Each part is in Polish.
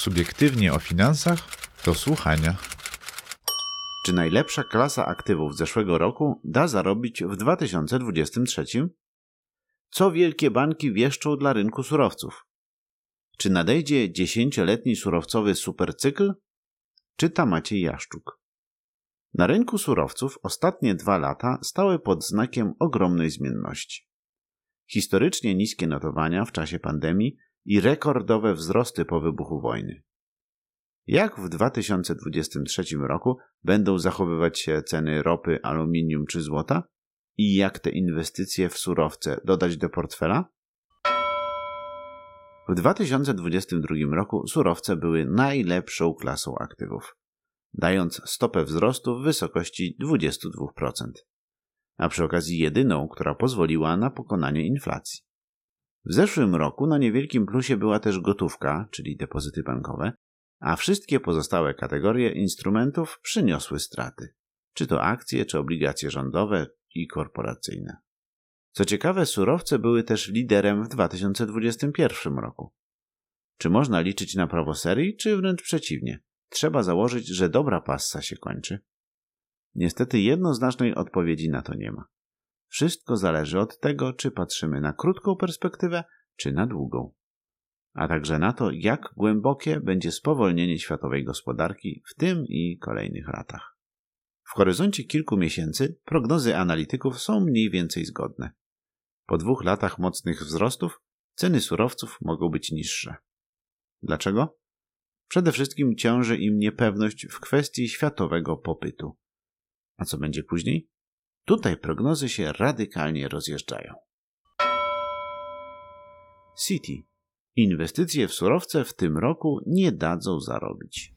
Subiektywnie o finansach do słuchania. Czy najlepsza klasa aktywów zeszłego roku da zarobić w 2023? Co wielkie banki wieszczą dla rynku surowców? Czy nadejdzie dziesięcioletni surowcowy supercykl? Czyta Maciej Jaszczuk. Na rynku surowców ostatnie dwa lata stały pod znakiem ogromnej zmienności. Historycznie niskie notowania w czasie pandemii i rekordowe wzrosty po wybuchu wojny. Jak w 2023 roku będą zachowywać się ceny ropy, aluminium czy złota? I jak te inwestycje w surowce dodać do portfela? W 2022 roku surowce były najlepszą klasą aktywów, dając stopę wzrostu w wysokości 22%, a przy okazji jedyną, która pozwoliła na pokonanie inflacji. W zeszłym roku na niewielkim plusie była też gotówka, czyli depozyty bankowe, a wszystkie pozostałe kategorie instrumentów przyniosły straty, czy to akcje, czy obligacje rządowe i korporacyjne. Co ciekawe, surowce były też liderem w 2021 roku. Czy można liczyć na prawo serii, czy wręcz przeciwnie? Trzeba założyć, że dobra passa się kończy. Niestety jednoznacznej odpowiedzi na to nie ma. Wszystko zależy od tego, czy patrzymy na krótką perspektywę, czy na długą. A także na to, jak głębokie będzie spowolnienie światowej gospodarki w tym i kolejnych latach. W horyzoncie kilku miesięcy prognozy analityków są mniej więcej zgodne. Po dwóch latach mocnych wzrostów ceny surowców mogą być niższe. Dlaczego? Przede wszystkim ciąży im niepewność w kwestii światowego popytu. A co będzie później? Tutaj prognozy się radykalnie rozjeżdżają. City. Inwestycje w surowce w tym roku nie dadzą zarobić.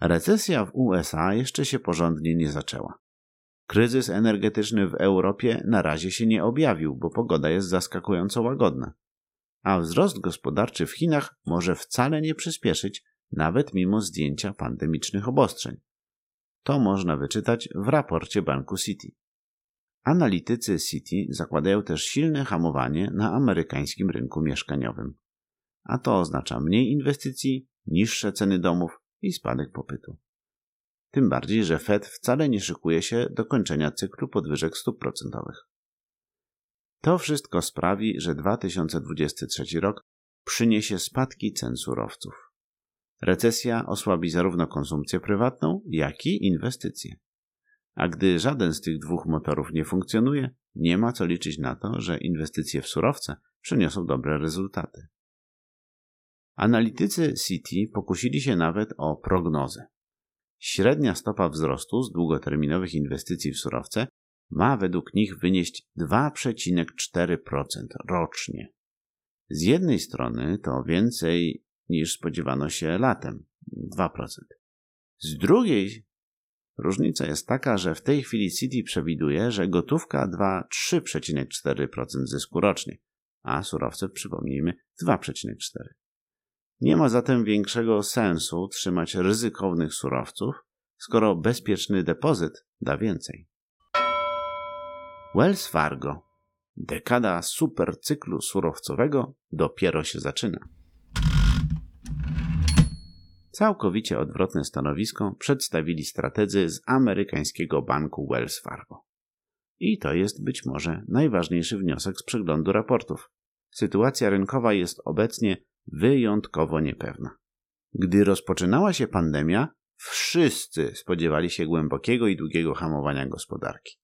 Recesja w USA jeszcze się porządnie nie zaczęła. Kryzys energetyczny w Europie na razie się nie objawił, bo pogoda jest zaskakująco łagodna. A wzrost gospodarczy w Chinach może wcale nie przyspieszyć, nawet mimo zdjęcia pandemicznych obostrzeń. To można wyczytać w raporcie banku City. Analitycy City zakładają też silne hamowanie na amerykańskim rynku mieszkaniowym. A to oznacza mniej inwestycji, niższe ceny domów i spadek popytu. Tym bardziej, że Fed wcale nie szykuje się do kończenia cyklu podwyżek stóp procentowych. To wszystko sprawi, że 2023 rok przyniesie spadki cen surowców. Recesja osłabi zarówno konsumpcję prywatną, jak i inwestycje. A gdy żaden z tych dwóch motorów nie funkcjonuje, nie ma co liczyć na to, że inwestycje w surowce przyniosą dobre rezultaty. Analitycy City pokusili się nawet o prognozę. Średnia stopa wzrostu z długoterminowych inwestycji w surowce ma według nich wynieść 2,4% rocznie. Z jednej strony to więcej niż spodziewano się latem 2%. Z drugiej różnica jest taka, że w tej chwili City przewiduje, że gotówka da 3,4% zysku rocznie, a surowce, przypomnijmy, 2,4%. Nie ma zatem większego sensu trzymać ryzykownych surowców, skoro bezpieczny depozyt da więcej. Wells Fargo. Dekada supercyklu surowcowego dopiero się zaczyna. Całkowicie odwrotne stanowisko przedstawili strategzy z amerykańskiego banku Wells Fargo. I to jest być może najważniejszy wniosek z przeglądu raportów. Sytuacja rynkowa jest obecnie wyjątkowo niepewna. Gdy rozpoczynała się pandemia, wszyscy spodziewali się głębokiego i długiego hamowania gospodarki.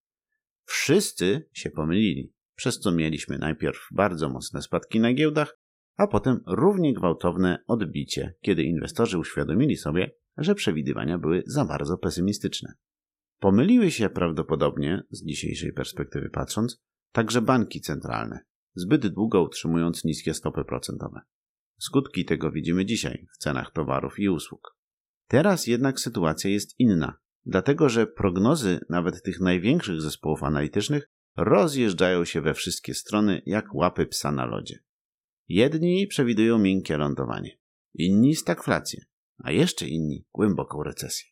Wszyscy się pomylili, przez co mieliśmy najpierw bardzo mocne spadki na giełdach, a potem równie gwałtowne odbicie, kiedy inwestorzy uświadomili sobie, że przewidywania były za bardzo pesymistyczne. Pomyliły się prawdopodobnie, z dzisiejszej perspektywy patrząc, także banki centralne, zbyt długo utrzymując niskie stopy procentowe. Skutki tego widzimy dzisiaj w cenach towarów i usług. Teraz jednak sytuacja jest inna, dlatego że prognozy nawet tych największych zespołów analitycznych rozjeżdżają się we wszystkie strony jak łapy psa na lodzie. Jedni przewidują miękkie lądowanie, inni stagflację, a jeszcze inni głęboką recesję.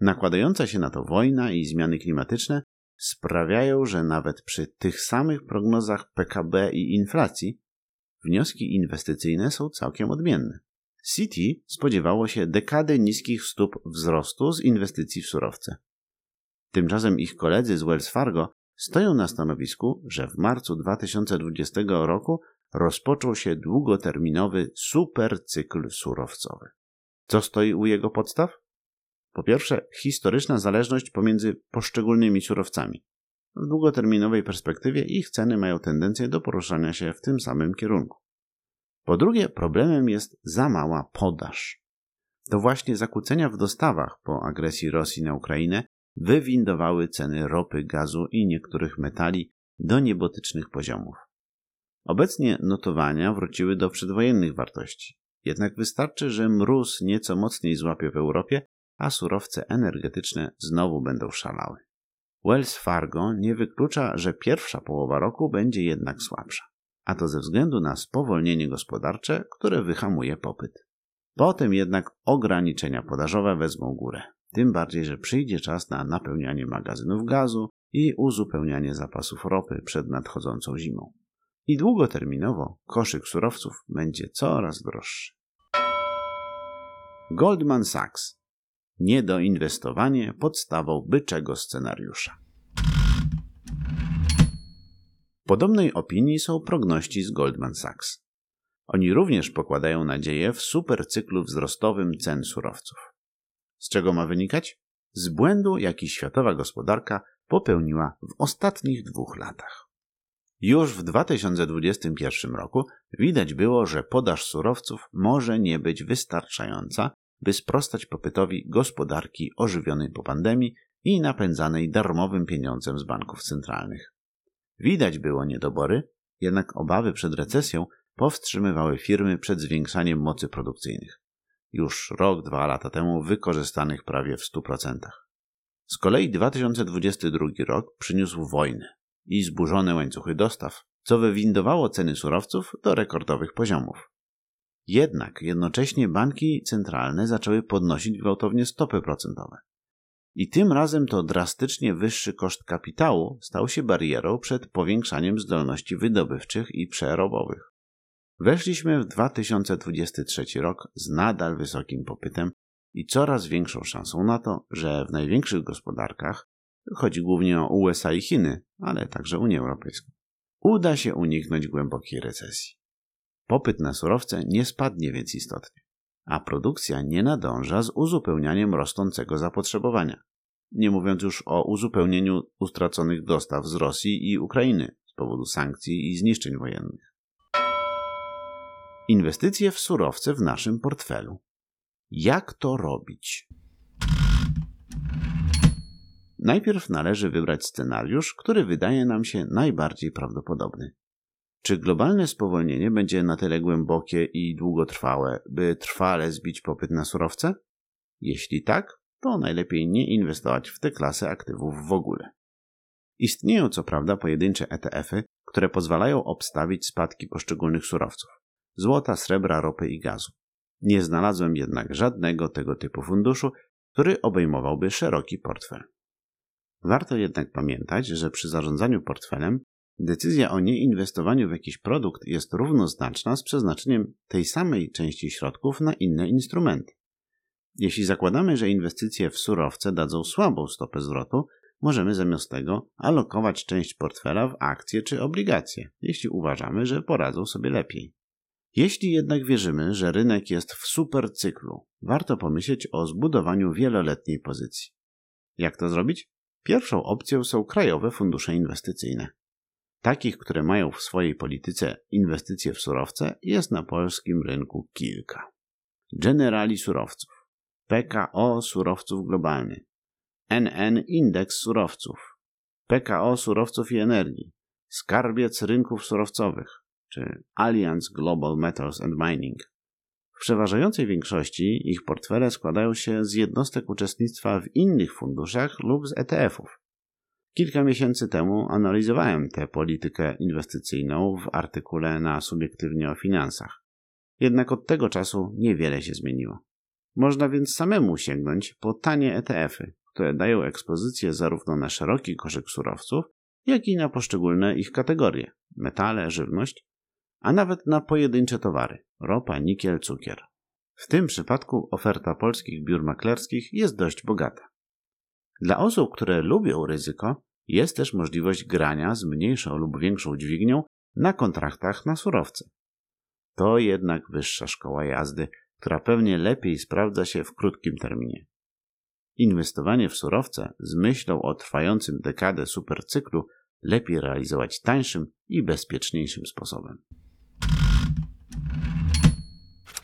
Nakładająca się na to wojna i zmiany klimatyczne sprawiają, że nawet przy tych samych prognozach PKB i inflacji wnioski inwestycyjne są całkiem odmienne. Citi spodziewało się dekady niskich stóp wzrostu z inwestycji w surowce. Tymczasem ich koledzy z Wells Fargo stoją na stanowisku, że w marcu 2020 roku rozpoczął się długoterminowy supercykl surowcowy. Co stoi u jego podstaw? Po pierwsze, historyczna zależność pomiędzy poszczególnymi surowcami. W długoterminowej perspektywie ich ceny mają tendencję do poruszania się w tym samym kierunku. Po drugie, problemem jest za mała podaż. To właśnie zakłócenia w dostawach po agresji Rosji na Ukrainę wywindowały ceny ropy, gazu i niektórych metali do niebotycznych poziomów. Obecnie notowania wróciły do przedwojennych wartości. Jednak wystarczy, że mróz nieco mocniej złapie w Europie, a surowce energetyczne znowu będą szalały. Wells Fargo nie wyklucza, że pierwsza połowa roku będzie jednak słabsza, a to ze względu na spowolnienie gospodarcze, które wyhamuje popyt. Potem jednak ograniczenia podażowe wezmą górę, tym bardziej, że przyjdzie czas na napełnianie magazynów gazu i uzupełnianie zapasów ropy przed nadchodzącą zimą. I długoterminowo koszyk surowców będzie coraz droższy. Goldman Sachs. Niedoinwestowanie podstawą byczego scenariusza. Podobnej opinii są progności z Goldman Sachs. Oni również pokładają nadzieję w supercyklu wzrostowym cen surowców. Z czego ma wynikać? Z błędu, jaki światowa gospodarka popełniła w ostatnich dwóch latach. Już w 2021 roku widać było, że podaż surowców może nie być wystarczająca, by sprostać popytowi gospodarki ożywionej po pandemii i napędzanej darmowym pieniądzem z banków centralnych. Widać było niedobory, jednak obawy przed recesją powstrzymywały firmy przed zwiększaniem mocy produkcyjnych. Już rok, dwa lata temu wykorzystanych prawie w 100%. Z kolei 2022 rok przyniósł wojnę i zburzone łańcuchy dostaw, co wywindowało ceny surowców do rekordowych poziomów. Jednak jednocześnie banki centralne zaczęły podnosić gwałtownie stopy procentowe. I tym razem to drastycznie wyższy koszt kapitału stał się barierą przed powiększaniem zdolności wydobywczych i przerobowych. Weszliśmy w 2023 rok z nadal wysokim popytem i coraz większą szansą na to, że w największych gospodarkach, chodzi głównie o USA i Chiny, ale także Unię Europejską, uda się uniknąć głębokiej recesji. Popyt na surowce nie spadnie więc istotnie, a produkcja nie nadąża z uzupełnianiem rosnącego zapotrzebowania. Nie mówiąc już o uzupełnieniu utraconych dostaw z Rosji i Ukrainy z powodu sankcji i zniszczeń wojennych. Inwestycje w surowce w naszym portfelu. Jak to robić? Najpierw należy wybrać scenariusz, który wydaje nam się najbardziej prawdopodobny. Czy globalne spowolnienie będzie na tyle głębokie i długotrwałe, by trwale zbić popyt na surowce? Jeśli tak, to najlepiej nie inwestować w tę klasę aktywów w ogóle. Istnieją co prawda pojedyncze ETF-y, które pozwalają obstawić spadki poszczególnych surowców złota, srebra, ropy i gazu. Nie znalazłem jednak żadnego tego typu funduszu, który obejmowałby szeroki portfel. Warto jednak pamiętać, że przy zarządzaniu portfelem decyzja o nieinwestowaniu w jakiś produkt jest równoznaczna z przeznaczeniem tej samej części środków na inne instrumenty. Jeśli zakładamy, że inwestycje w surowce dadzą słabą stopę zwrotu, możemy zamiast tego alokować część portfela w akcje czy obligacje, jeśli uważamy, że poradzą sobie lepiej. Jeśli jednak wierzymy, że rynek jest w supercyklu, warto pomyśleć o zbudowaniu wieloletniej pozycji. Jak to zrobić? Pierwszą opcją są krajowe fundusze inwestycyjne. Takich, które mają w swojej polityce inwestycje w surowce, jest na polskim rynku kilka. Generali Surowców, PKO Surowców Globalny, NN Indeks Surowców, PKO Surowców i Energii, Skarbiec Rynków Surowcowych, czy Alliance Global Metals and Mining. W przeważającej większości ich portfele składają się z jednostek uczestnictwa w innych funduszach lub z ETF-ów. Kilka miesięcy temu analizowałem tę politykę inwestycyjną w artykule na subiektywnie o finansach. Jednak od tego czasu niewiele się zmieniło. Można więc samemu sięgnąć po tanie ETF-y, które dają ekspozycję zarówno na szeroki koszyk surowców, jak i na poszczególne ich kategorie metale, żywność a nawet na pojedyncze towary ropa, nikiel, cukier. W tym przypadku oferta polskich biur maklerskich jest dość bogata. Dla osób, które lubią ryzyko, jest też możliwość grania z mniejszą lub większą dźwignią na kontraktach na surowce. To jednak wyższa szkoła jazdy, która pewnie lepiej sprawdza się w krótkim terminie. Inwestowanie w surowce z myślą o trwającym dekadę supercyklu lepiej realizować tańszym i bezpieczniejszym sposobem.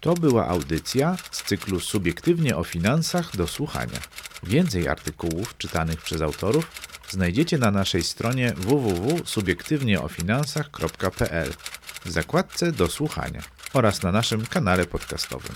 To była audycja z cyklu Subiektywnie o finansach do słuchania. Więcej artykułów czytanych przez autorów znajdziecie na naszej stronie www.subiektywnieofinansach.pl w zakładce do słuchania oraz na naszym kanale podcastowym.